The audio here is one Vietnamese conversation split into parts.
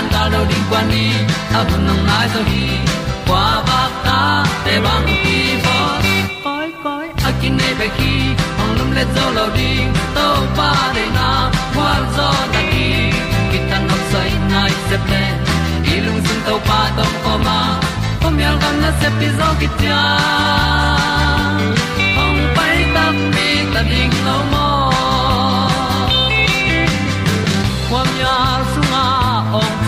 tan ga lo ding kwan ni a bu nang mai zo ba ta để băng đi, bo koi koi a này nei khi. ki lum le zo ding tàu pa để na qua zo ta đi. ki tan nok sai nai se ple lung sun tàu pa tom ko ma. Pom yal gam na se pi zo ki tia ta mi ta ding lâu mơ, kwam nhà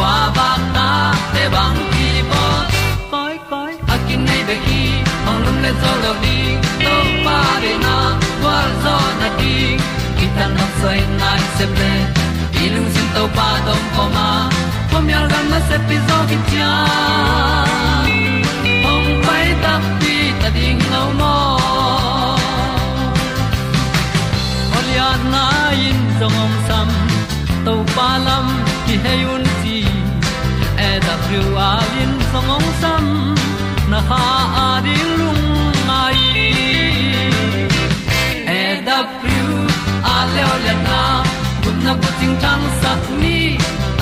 kwa ba ta te bang ki bo koi koi a kin nei be ki ong lum le zo lo di to pa de na kwa zo na ki ta na sai nai se ple i lung sin to pa dong ko ma. Pom yal gam na se pi zo ki tia ong pai ta pi ta ding lo mo Olia na in zong om sam to pa lam ki hay un ti e da thru a lin song om sam na ha a di lung mai e da thru a le o le na kun na ko ting tang sat ni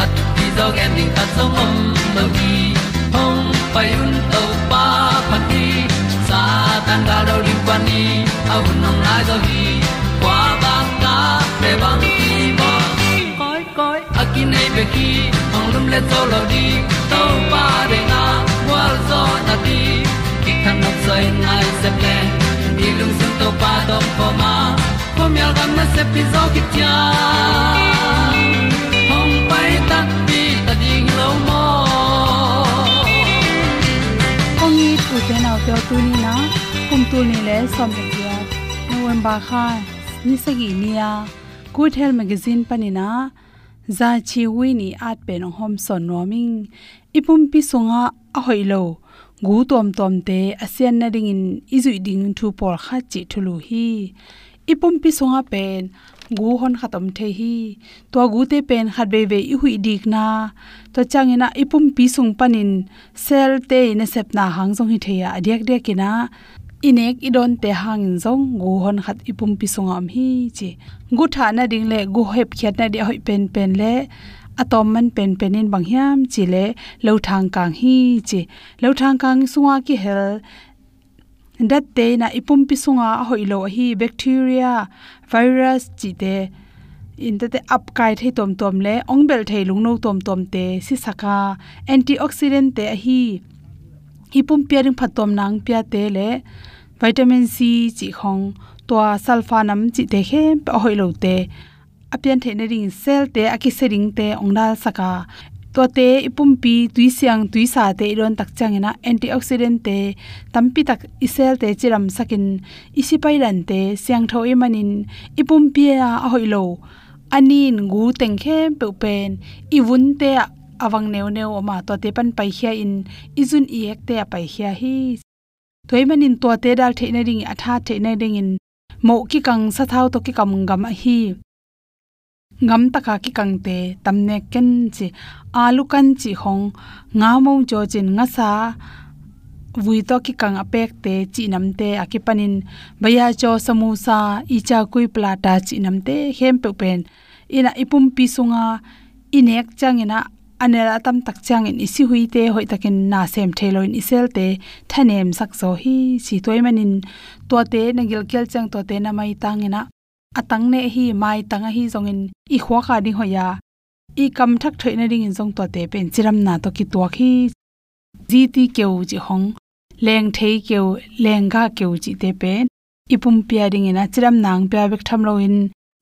at ti dog ending ta song om no gi hong pai un to pa pa ti sa tan da do ri pa ni a un nong lai do gi kwa ba ta pe bang ki bo koi koi a ki nei pe ki le to lo di to pa de na wa zo na di ki kan nok sai nai se ple ni lung sun to pa do po ma. Po mi al gam na se pi zo ki tia hom pai ta pi ta ding lo mo ong ni tu te na te tu ni na kum tu ni le som le dia november kha ni sa gi ni ya good health magazine panina za chi wi ni at pe nong hom son noming ipum pi sunga a hoilo gu tom tom te asian na ding in izui ding thu por kha chi thulu hi. Ipum pi sunga pen. Gu hon khatam the hi. To gu te pen khat be be i hui dik na. To changina ipum pi sung panin. Sel te ne sep na hang jong hi theya adek de kina inek idon te hang zong, gu hon khat ipum pi sung am hi chi. Gu tha na ding le, gu hep khyat na de hoi pen pen le. Atom man pen penin bang hiam chi le, lo thang kang hi chi. Lo thang kang sunga ki hel. Dat te na ipum pi hoi hoilo hi bacteria, virus chi te. In te te up kai thei tom tom le, ong bel thei lung no tom tom te si saka antioxidant te hi hipum pia phatom nang pia te le vitamin c chi khong to sulfa nam chi te he pa hoilo te. Apian the na ring cell te aki se ring te ongdal saka. To te ipum ipumpi tuisiang tuisa te iron tak changena antioxidant te, tampi tak isel te chiram sakin isipai ran te, siang tho emanin ipumpi a hoilo anin, gu teng khem pe pen iwun te awang neu neu oma to te pan pai khia in izun i ek te pai khia hi. Toimanin to te dal theina ring atha theina ring in mo ki kang sa thau to ki kam gam hi. Ngam taka ki kang te tamne ken chi, alu kan chi hong, nga mo jo chin nga sa, vui to ki kang apek te chi nam te akipanin baya cho samusa icha kui plata chi nam te hem pe pen. Ina ipum pi sunga, inek changena anela tam tak chang in isi hui te, hoi takin na sem thelo in isel te thanem sak zo hi, si toy manin to te na gil kel chang to te na mai tangena atang ne hi mai tanga hi zong in i khwa kha ding hoya i kam thak thoi na ding in zong to te pen chiram na to ki to khi ji ti keu ji hong, leng thei keu, leng ga keu ji te pen. Ipum pia ding ina chiram nang pya bek tham lo in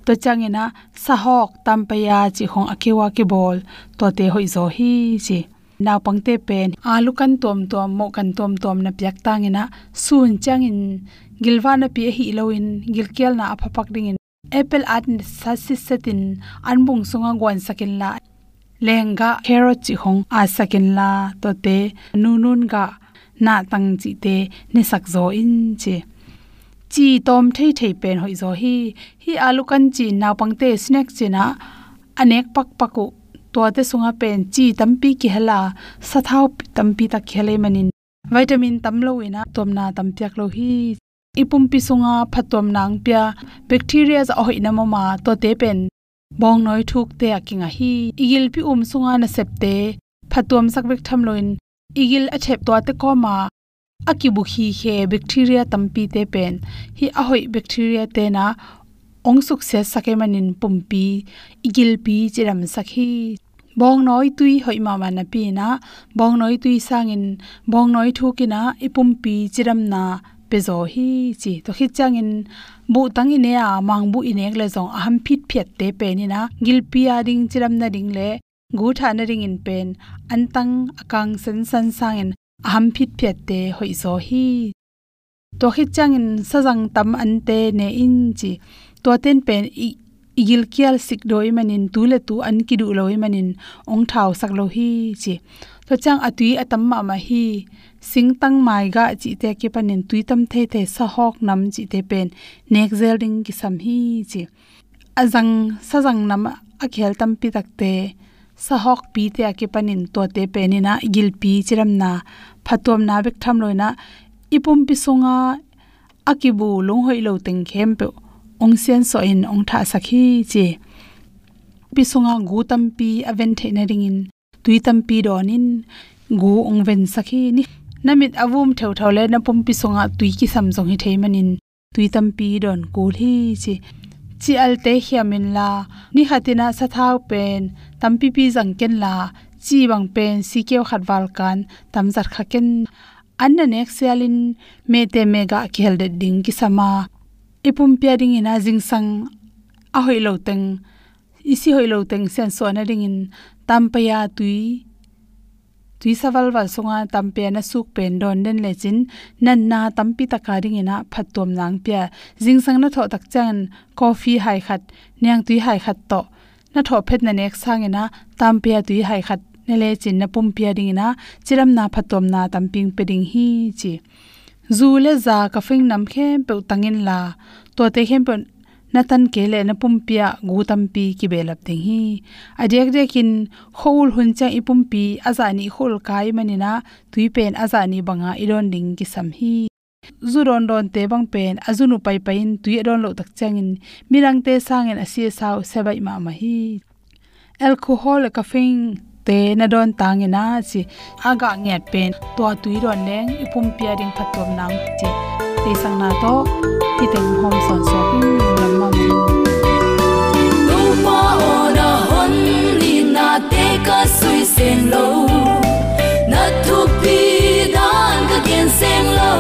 to changena sahok tampaya chi hong akiwa ki bol to te hoi zo hi chi naw pangte pen alu kan tom tom mo kan tom tom na pyak tangena sun changin gilwana pi hi loin gilkel na aphapak ding in apple at sasisatin anbung sunga gwan sakin la lenga carrot chi hong a sakin la to te nunun ga na tang chi te ni sak zo in chi chi tom thei thei pen hoi zo hi hi alu kan chi naw pangte snack china anek pak paku to te sunga pen chi tampi ki hala, sathau tampi ta khele manin. Vitamin tamlo ina tomna tampiak lo hi. Ipum pi sunga phatom nang pya bacteria za hoi na mama to te pen. Bong noi thuk te akinga hi. Igil pi um sunga na septe phatom sak bek tham loin. Igil a chep to te ko ma akibu hi he bacteria tampi te pen. Hi ahoi bacteria te na ong suk se sake manin pumpi, igil pi chiram sakhi. Bong noi tui hoi ma ma na pi na, bong noi tui sangin, bong noi thukina ipum e pi chiram na pezo hi chi. To khit changin, bu tang ine a mang bu inek le zong aham phit phet te pe ni na gil a ding chiram na ding le, gu tha na ring in pen. An tang akang sen san sang in aham phit phet te hoi zo hi to khit sa sajang tam an te ne in chi to ten pen igil kial sik doi manin tu le tu an ki du loi manin ong thau sak lo hi chi to chang atui atam ma ma hi sing tang mai ga chi te ke panin tui tam the the sa hok nam chi te pen nek zelding ki sam hi chi azang sa jang nam a khel tam pi tak sahok pi te ki panin to te penina gil pi chiramna. Phatom na bek tham loina. Ipum pi songa akibu long hoi lo teng khem pe ong sen so in ong tha sakhi che pi songa gu tam pi aven the na ring in. Tui tam pi donin gu ong ven sakhi ni. Namit avum theu thau le na pum pi songa tui ki sam jong hi theimanin tui tam pi don ko hi chi chi al te hiamin la. Ni hatina sa thau pen. Tam pi pi jang ken la. Chi bang pen si keu khat wal kan. Tam zat kha ken. An na nek sialin. Me te mega khel de ding ki sama ipum pya ding ina jing sang. A hoi lo teng. Isi hoi lo teng sen so na ding in. Tam pa ya tui tui sawal wal songa tampe na suk pen don den le chin nan na tampi taka ring ina phatom nang pya jing sang na tho tak chan coffee hai khat nyang tui hai khat to na tho phet na nek sang ina tampe tui hai khat ne le chin na pum pya ding ina chiram na phatom na tamping pe ding hi chi zu le za ka fing nam khem pe tangin la to te khem pe natan kele na pumpia gu tampi ki belap ding hi. Adek dekin khol hun cha ipumpi azani khol kai manina tuipen azani banga iron ding ki sam hi. Zuron don te bang pen azunu pai pain tui don lo tak changin mirang te sangen asia sau sebai ma ma hi. Alcohol ka fing te na don tangena chi aga nge pen to tui ron leng ipum pia ding phatom nang chi te sang na to ti teng hom son so kin lam ma mi tu pa ona hon ni na te ka sui sen lo na tu pi dan ka gen sen lo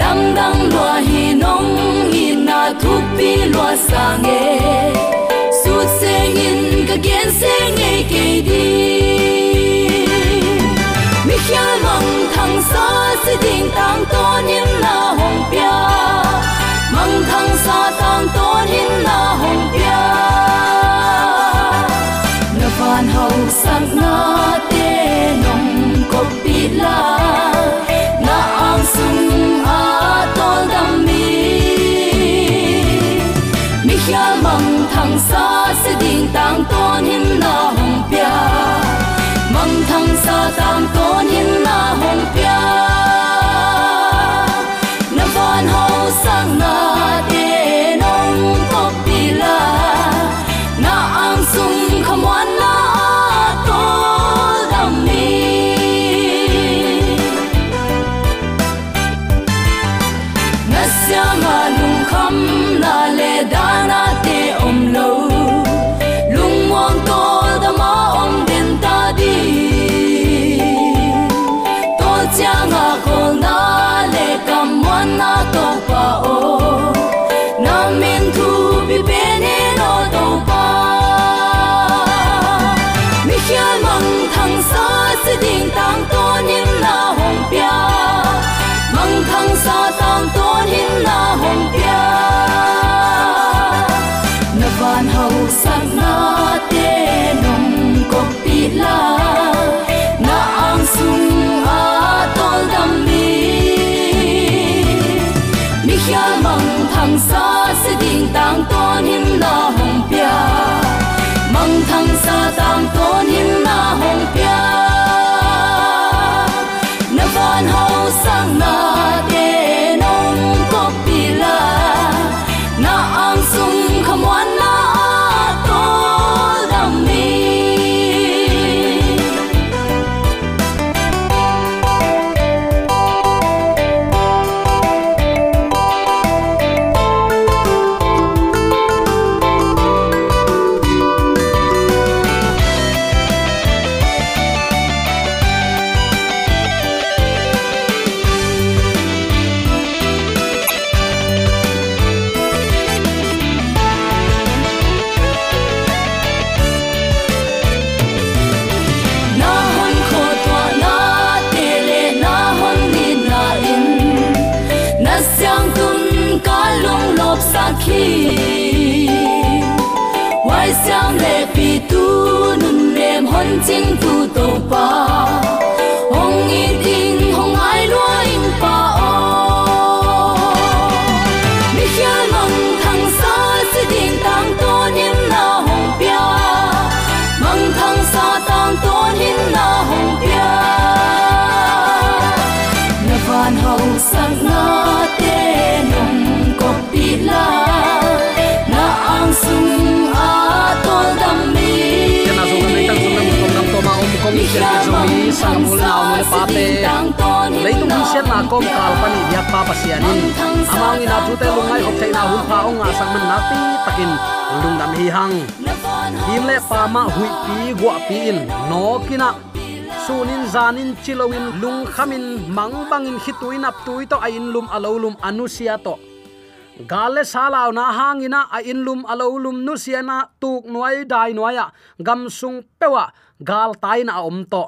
lam dang lo hi nong ni na tu pi lo sang e su sen in ka gen sen e ke di ding tang ton hin na hong pia. Mang thang sa tang ton hin na hong pia. Na van hau sang na te nong ko pi la ding tang to nim na hong pia. Mang thang sa tang to Pate, na tung leitung hi siat na kom kal pani yak pa pasianin amang ina tu te lungai hop thai na hun pa ong sang man na pi takin lung dam hi hang him le pa ma hui pi gwa pi in no kina sunin zanin chilowin lung khamin mang bangin hituin ap tui to à ain lum alolum à anusia à to. Gale salaw na hangina a inlum alolum nu siana tuk nuai dai nuaya gam sung pewa gal taina om to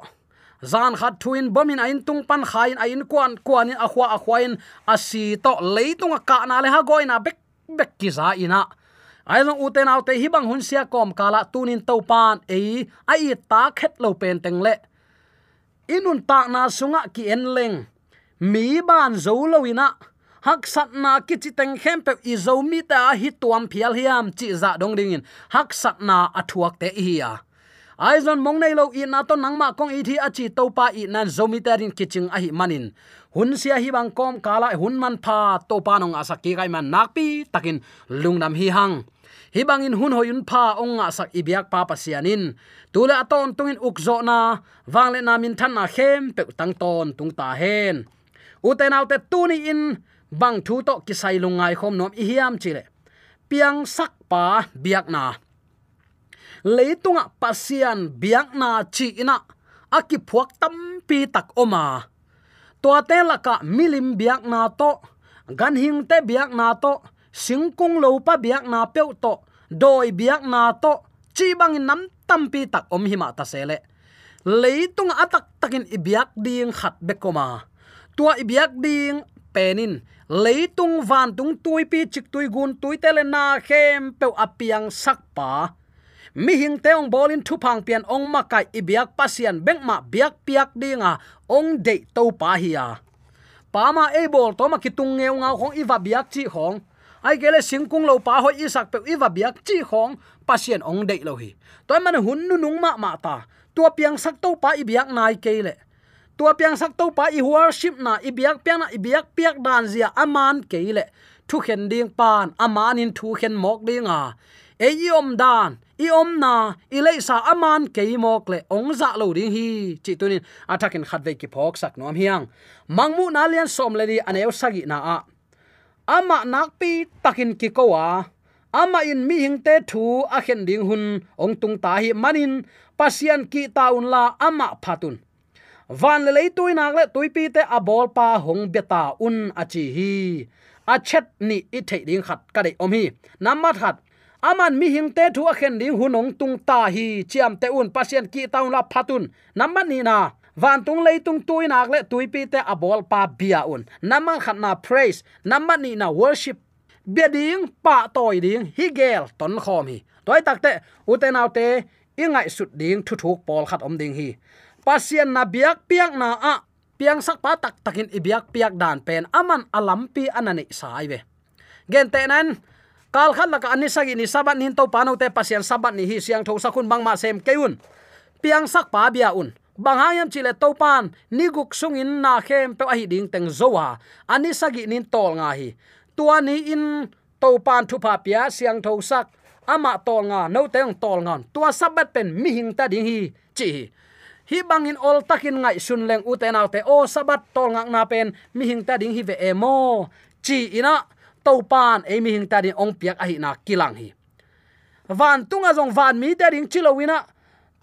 zan khat thuin bomin ain tung pan khain ain kwan kwanin a khwa a khwain a si to leitung ka na le ha goina bek bek ki za ina ai long uten autte hi bang hun sia kom kala tunin to pan e ai ta khet lo pen teng le. Inun ta na sunga ki en leng. Mi ban zo lo ina hak sat na ki chi teng khem pe, i zo mi ta hi tuam phial hiam, chi za dong ding in. Hak sat na athuak te hi ya ai zon mong nei lo i na to nangma kong i thi a to pa i nan zomiterin mi ta kiching a hi manin. Hun sia hi bang kom kala hun man pha to pa nong asa ki kai man nakpi takin lungnam hi hang. Hi bangin hun hoyun pha onga sak ibyak pa pasianin tula aton tungin ukzo na wangle na min than na khem pe tang ton tung ta hen. Uten autte tuni in, bang thu to kisai lungai khom nom i hiam chile piang sak pa biak na leitunga pasian biak na chi ina. Aki phuak tam pi tak oma. To te laka milim biak na to. Gan hing te biak na to. Singkung lo pa biak na pe to. Doi biak na to. Chi bang nam tam pi tak om hi ma ta sele. Leitung atak takin ibiak ding khat bekoma tua ibiak ding penin. Leitung van tung tui pi chik tui gun tui tele na khem pe apiang sak pa mi hing teong bolin thu phang pian ong ma kai ibiak pasian beng ma biak piak dinga, ong de to pa hiya pa ma e bol to ma kitung ngeu ngau khong iwa biak chi khong ai gele singkung lo pa hoi isak pe iwa biak chi khong pasien ong de lo hi. Toy man hun nu nung ma ma ta. Tua piang sak to pa i biak nai ke le tua piang sak to pa i worship na i biak piang na i biak piak dan zia aman ke le thu khen ding pan, aman in thu khen mok ding a e om dan i om na i le sa aman ke mok le ong za lo ding hi. Chi tunin atakin khat ve ki phok sak nom hiang. Mangmu na lian som le di aneu sagi na a ama nakpi takin ki ko wa ama in mi hing te thu a khen ding hun ong tung ta hi manin pasian ki taun la ama phatun van le tui nak le tui pi te a bol pa hong beta un a chi hi. A chet ni i thei ding khat ka dei om hi. Namat khat aman mi hing te thu a khen ding hunong tung ta hi. Chiam te un pasien ki taun la phatun. Namat ni na. Van tung lei tung tui nak le tui pi te a bol pa bia un. Namang khat na praise. Namat ni na worship. Bia ding, pa toy ding, hi gel ton khom hi. Toy takte uten te ingai sut ding, thu thuk pol khat om ding hi. Pasien na biak piak na a. Piang sak pa tak takin ibiak piak dan pen. Aman alampi anani sai ve. Gen te nan kal khat laka ani sagi ni sabat nin to pano te pasian sabat ni hi siang tho sakun bang ma sem keun piang sak pa bia un. Bangayam chile to pan, ni guk sungin na khem pe ahi ding teng zowa ani sagi nin tol nga hi. Tua ni in to pan thu pa pia siang tho sak, ama tol nga no teng tol ngon tua sabat pen mi hing ta ding hi, chi hi. Bangin ol takin ngai sun leng u te nau te, o, sabat tol ngak na pen, mi hing ta ding hi ve emo chi ina to pan ấy mình hing ta đi ong piak a hi na kilang hi. Van tunga jong van mi te ding chilowina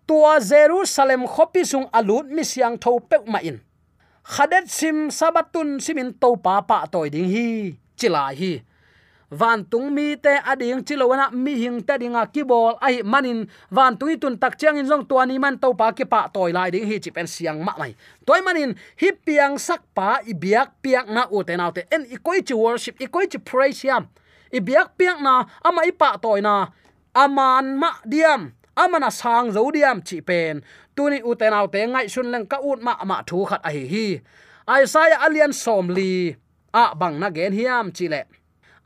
tua jerusalem khopi sung alut mi siang tho pe ma in. Khadet sim sabatun simin to pa pa toy ding hi, chila hi van tung mi te ading chilowana mi hing te dinga kibol ai manin. Van tui tun tak chang in jong tuani man to pa ke pa toy lai ding, hi chi pen siang ma mai. Toy manin, hi piang sak pa, i biak piak na u te nau te. En, i koi chi worship, i koi chi praise yam. I biak piak na ama i pa toy na. Aman ma diam amana sang zo diam, chi pen. Tuni u te nau te, ngai sun leng ka ut ma ma thu khat a hi hi. Isaiah alian somli, a bang na gen hiam, chi le.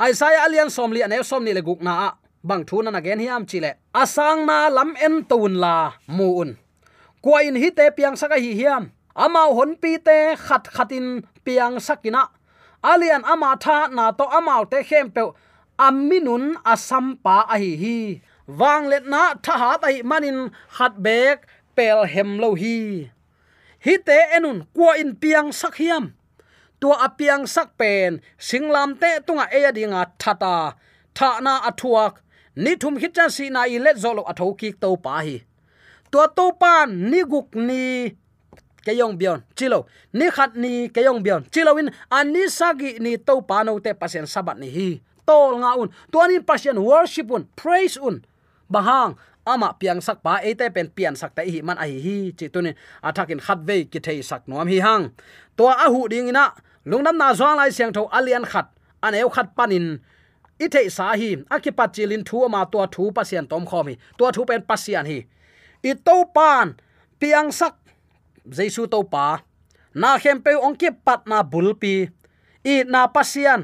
Isaiah alian somli ane som ni le guk na bang thu na gen hiam chile asang na lam en tun la muun kwa in hi te piang saka hi hiam ama hon pi te khat khatin piang sakina alian ama tha na to amau te khem pe aminun asam pa a hi hi. Wang let na tha ha tai manin khat bek pel hem lo hi. Hi te enun kwa in piang sak hiam tua apiang sak pen, singlam te tunga e dinga thata. Tha na athuak, ni thum hi cha si na i let zolo atho ki to pa hi. Tua to pan ni guk ni kayong bion, chilo. Ni khat ni kayong bion, chilo in ani sagi ni to pa no te pasien sabat ni hi. Tol nga un. Tuan in pasien worship un, praise un. Bahang, ama piang sak pa e ate pen pian sak ta hi man a hi hi, chi tunin. Athakin khat ve ki thei sak nom hi hang. To a hu ding ina lungnam na zong lai siang tho alian khat, an eu khat panin. I thei sa hi akipat chilin thu ma to thu pasian tom khomi to thu pen pasian hi. I to pan, piang sak jaisu to pa. Na khem pe ong ki pat na bulpi i na pasian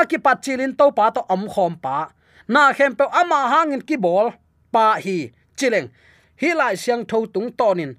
akipat chilin to pa to om khom pa. Na khem pe ama hangin ki bol pa hi. Chileng, hi lai siang tho tung tonin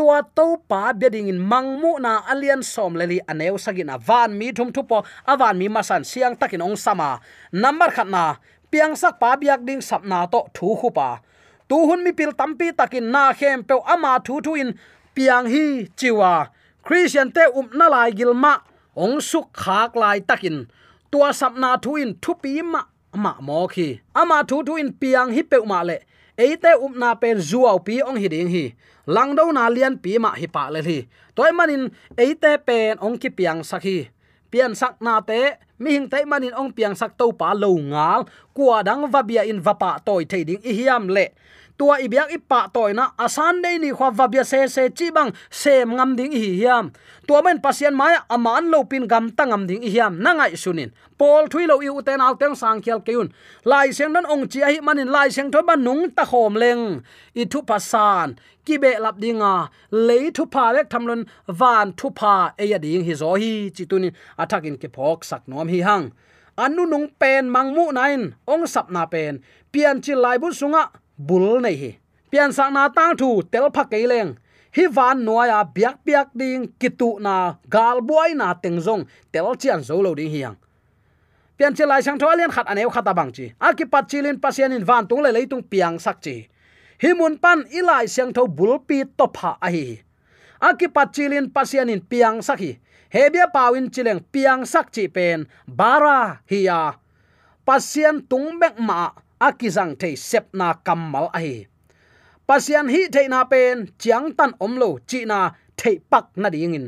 tua to pa beding in mangmu na alian som leli aneu sagina van mi thum thu po awan mi masan siang takin ong sama number khat na, piang sak pa biak ding sap na to thu khu pa. Tu hun mi pil tampi takin na khem pe ama thu thu in piang hi chiwa. Christian te um na lai gilma ong suk khak lai takin tua sap na thu in thu pi ma ma mo khi. Ama thu thu in piang hi pe ma le eite upna na pen zuaw pi ong hiding hi. Langdo na lian pi ma hi pa le hi. Toy manin eite pen ong ki piang sakhi pian sak na te, mi hing te manin ong piang sak to pa lo ngal. Kwa dang va bia in va pa toy thading i hiam le tua ibyak ipa toina asan dei ni khwa vabya se se chi bang se ngam ding hi hiam. Tua men pasien maya aman lo pin gam tangam ding hi hiam. Nangai sunin pol thui lo yu ten al teng sang khial keun lai seng nan ong chi hi manin. Lai seng thoi ban nung ta khom leng. I thu pasan ki be lap dinga le thu pa vek thamlon van thu pa e ya ding hi zo hi. Chi tunin athakin ke phok sak nom hi hang. Anu nung pen mangmu nain ong sap na pen. Pian chi lai bu sunga bul nei hi. Pian sang na tang thu tel pha ke leng. Hi van noya biak biak ding kitu na gal buai na teng zong tel chian zo lo ding hiang. Pian che lai sang tho alian khat aneu khata bang chi. A ki pat chilin pasian in van tung le leitung piang sak chi. Hi mun pan ilai sang tho bul pi to pha a hi a ki pat chilin pasian in piang sak hi. Hebia pawin chileng piang sak chi pen. Bara hiya pasian tung bek ma akizang thei sep na kamal ai, pasian hi thei na pen chiang tan omlo chi na thei pak na ding in.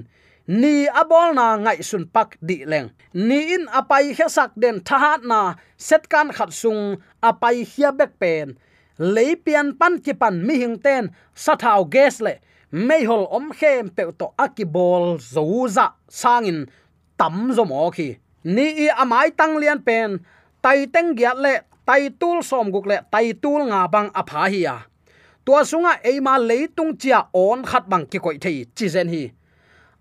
Ni abol na ngai sun pak di leng. Ni in apai khe sak den thahat na set kan khat sung apai hia bek pen. Leipian pan ki pan mi hing ten sathau ges le. Mei hol om khem pe to akibol zouza sangin tam zo mo khi ni i amai tang lian pen tai teng giat le tai tul som guk le tai tul nga bang apha hi ya tua sunga eima leitung chia on khat bang ki koi thei, chi zen hi.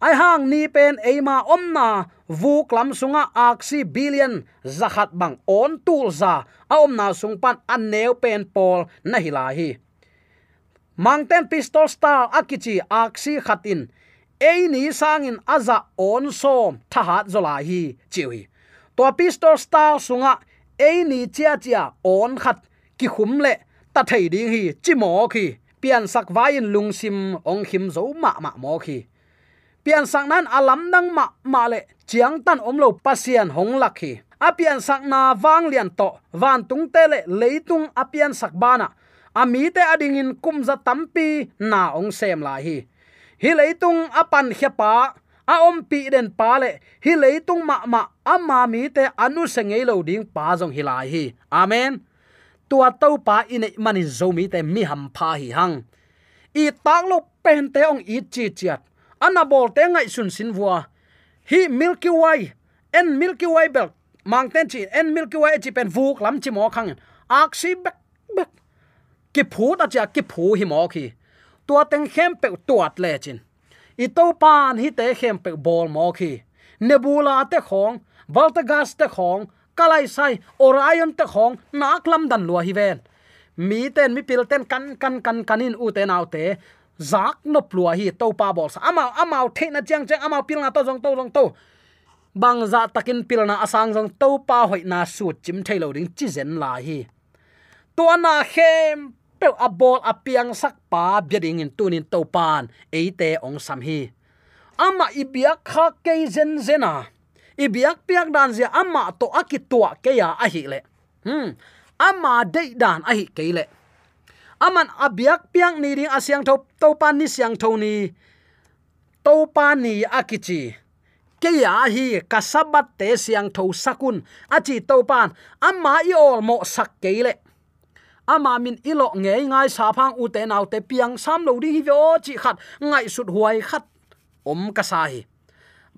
Ai hang ni pen eima omna vu klam sunga aksi billion zakhat bang on tul za, a omna sung pan an neu pen pol na hila hi. Mangten pistol star akichi aksi khatin ei ni sangin aza on som thahat zola hi chiwi to pistol star sunga ei ni chia chia on khat ki khum le ta thei ding hi chi mo khi pian sak vain lung sim ong him zo ma ma mo khi pian sak nan alam dang ma ma le chiang tan om lo pasian hong lak hi apian sak na wang lian to van tung te le leitung apian sak bana ami te ading in kum za tampi na ong sem la hi hi leitung apan pa a om pi den pa le, hi leitung ma ma amma mi te anu sengei lo ding pa jong hilai hi. Amen. Tua to pa in manin zo mi te mi ham pha hi hang. I tak lo pen te ong i chi chiat. Anabol te ngai sun sin vua. Hi milky way, en milky way belt mang ten chi, en milky way chi pen vuk lam chi mo khang ak si bek bek. Ki phu ta cha ki phu hi mo khi. Tua teng khem pe, tuat le chin i to pan hi te khem pe bol mo khi. Nebula te khong voltagas te khong kalai sai orion te khong, nak lam dan lua hi ven. Mi ten, mi pil ten, kan kan kan, kanin u te nau te. Zak no plua hi to pa bol sa amao amao the na chang chang amao pil na to jong to jong to. Bang za takin pil na asang jong to pa hoi na su chim thailo ding chi zen la hi. To na khem pe abol apiang sak pa biading in tunin to pan. Eite ong sam hi. Ama ibiak kha ke zen zena. Ibiak piak dan zia ama to akitua ke ya a hi le. Hmm. Ama de dan a hi ke le. Aman abiak piang ni ding asyang tho to pan ni syang tho ni. To pan ni akichi ke ya hi kasabat te syang tho sakun. Achi to pan. Amma i ol mo sak ke le ama min ilo ngei ngai sa phang u te nau te piang sam lo ding hi vo chi khat ngai sut huai khat om ka sa hi.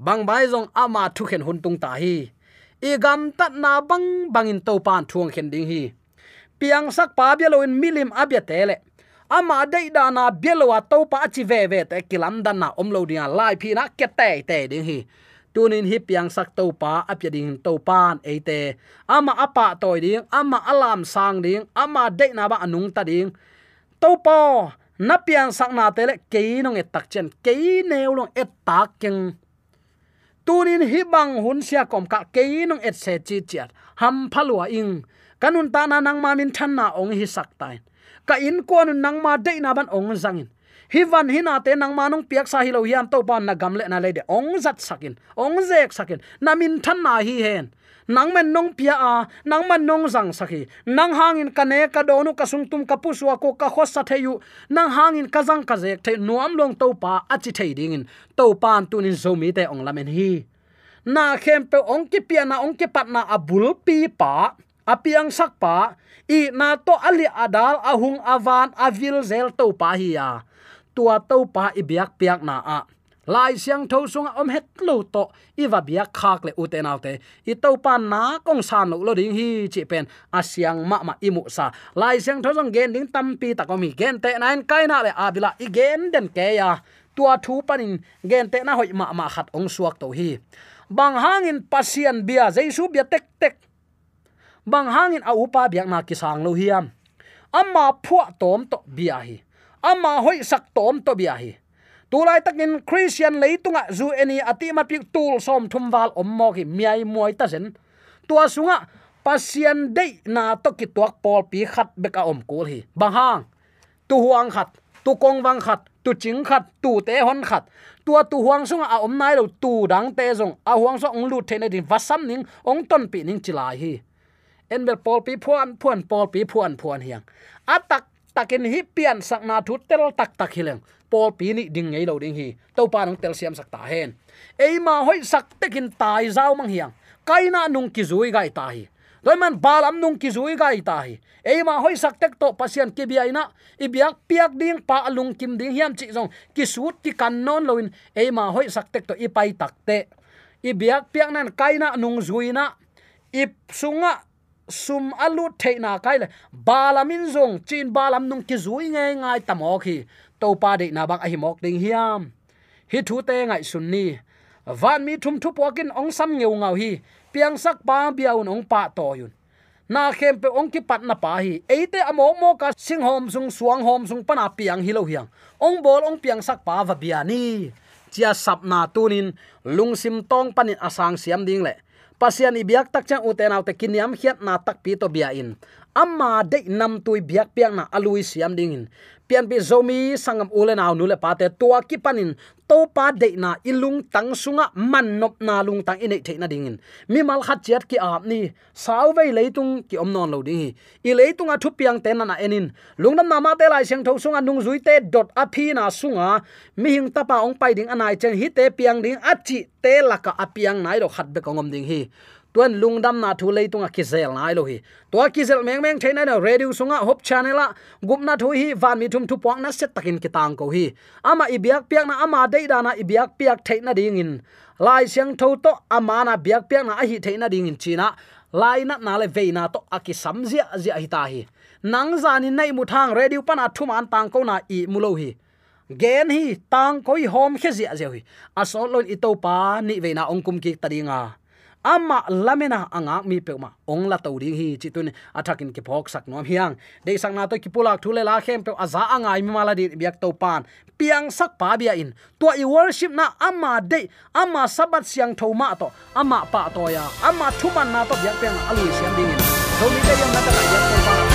Bang bai zong ama thu khen hun tung ta hi. E gam tat na bang bangin to pan thuang khen ding hi. Piang sak pa bia lo in milim abia tele ama dei da na bia lo to pa chi ve ve te kilam dan na om lo dia lai phi na ke te te ding hi tunin hi piang sak to pa apya ding to pan eite ama apa toy ding, ama alam sang ding, ama de na ba anung ta ding. To po na piang sak na te le ke nong et tak chen ke neu long et tak keng. Tunin hi bang hun sia kom ka ke nong et se chi chiat, ham phalwa ing. Kanun ta na nang ma min than na ong hi sak tai ka in ko nang ma de na ban ong zangin hi van hi na te nang manung piak sa hi lo hiam to pan na gamle na le de ong zat sakin. Ong zek sakin. Namin than na hi hen. Nang men nong pia a, nang man nong zang sakhi. Nang hangin kane ka donu, ka sung tum ka puswa ko ka khos sa theyu. Nang hangin ka zang, ka zek the nuam long to pa, achi thei ding in to pan tunin zomi te ong lamen hi. Na khem pe ong ki pia na, ong ki pat na abul pi pa apiang sak pa, i na to ali adal ahung avan avil zel to pa hi ya tua to pa i biak piak na a. Lai siang tho sunga om het lo to, i va bia khak le u te nau te. I to pa na kong san lo lo ding hi chi pen. Asyang ma ma imu sa. Lai siang tho song gen ding tam pi ta ko mi gen te nain kai na le abila i gen den ke ya. Tua thu panin gen te na hoi ma ma khat ong suak to hi. Bang hangin pasian bia jaisu bia tek tek. Bang hangin a upa biak na ki sang lo hiam. Amma phua tom to bia hi ama hoi sak tom to bia hi. Tulai takin christian leitunga zu eni ati ma pi tul som thum wal om mo ki miai muai ta zen tua sunga pasian dei na to ki tuak pol pi khat beka om kul hi. Bang tu huang khat, tu kong wang khat, tu ching khat, tu te hon khat. Tua tu huang sunga a om nai lo tu dang te zong. A huang so ong lu the na din vasam ning, ong ton pi ning chilai hi. En bel pol pi phuan phuan pol pi phuan phuan hiang. Atak takin hi pian sakna thu tel tak tak hileng pol pi ni ding ngei lo ding hi. To pa nong tel siam sak ta hen. Ei ma hoi sak tekin tai zau mang hiang. Kaina nung ki zui gai ta hi. Doi man balam nung ki zui gai ta hi. Ei ma hoi sak tek to pasian ki bi aina i biak piak ding pa lung kim ding hiam chi zong. Ki sut ki kan non loin ei ma hoi sak tek to i pai tak te. I biak piak nan kaina nung zuina i sunga sum alu theina kai le. Balamin zong, chin balam nung ki zui nge ngai tamo khi to pa de na bang a hi mok ding hiam. Hi thu te ngai sun ni. Van mi thum thu pokin ong sam ngeu ngau hi. Piang sak pa biaun ong pa to yun. Na khem pe ong ki pat na pa hi. Eite amo mo ka sing hom sung suang hom sung pana piang hi lo hiang. Ong bol ong piang sak pa va bia ni. Chia sap na tunin lungsim tong panin asang siam ding le pasian ibiak tak chang uten autte kiniam hiat na tak pi to bia in amma de nam tui biak piang na alui siam dingin. Pian pi zomi sangam ule aw nule pate tua ki panin. To pa de na ilung tang sunga man nop na lung tang ine the na dingin. Mi mal khat chat ki ap ni. Saw vei leitung ki om non lo ding i leitung a thu piang ten na enin. Lungnam na ma te lai seng tho sunga nung zui te dot a phi na sunga. Mi hing tapa ong pai ding anai chen hi te piang ding achi te laka apiang nai ro khat be kongom ding hi tuan lungdam na thu lei tunga kizel nai lo hi. To kizel meng meng thaina na radio sunga hop channel a. Gupna thu hi van mi thum thu pawng na set takin kitang ko hi. Ama ibiak piak na, ama dei dana ibiak piak thaina ding in. Lai siang tho to, ama na biak piak na a hi thaina ding in china lai na na le veina to aki samzia zia hi ta hi. Nang zani nei mu thang radio pana thum an tang ko na i mulo hi. Gen hi, tang koi hom khe zia zia hi. Asol lon i to pa ni veina ongkum ki tadinga ama lamena anga mi pekma ong la to ding hi chitun athakin ki phok sak nom hiang. De sang na to ki pulak thule la khem pe aza anga mi mala di biak to pan. Piang sak pa bia in. To i worship na ama de ama sabat siang thoma to. Ama pa to ya. Ama thuman na to biak peng alui siam ding in. So mi de yang na ta ya to pa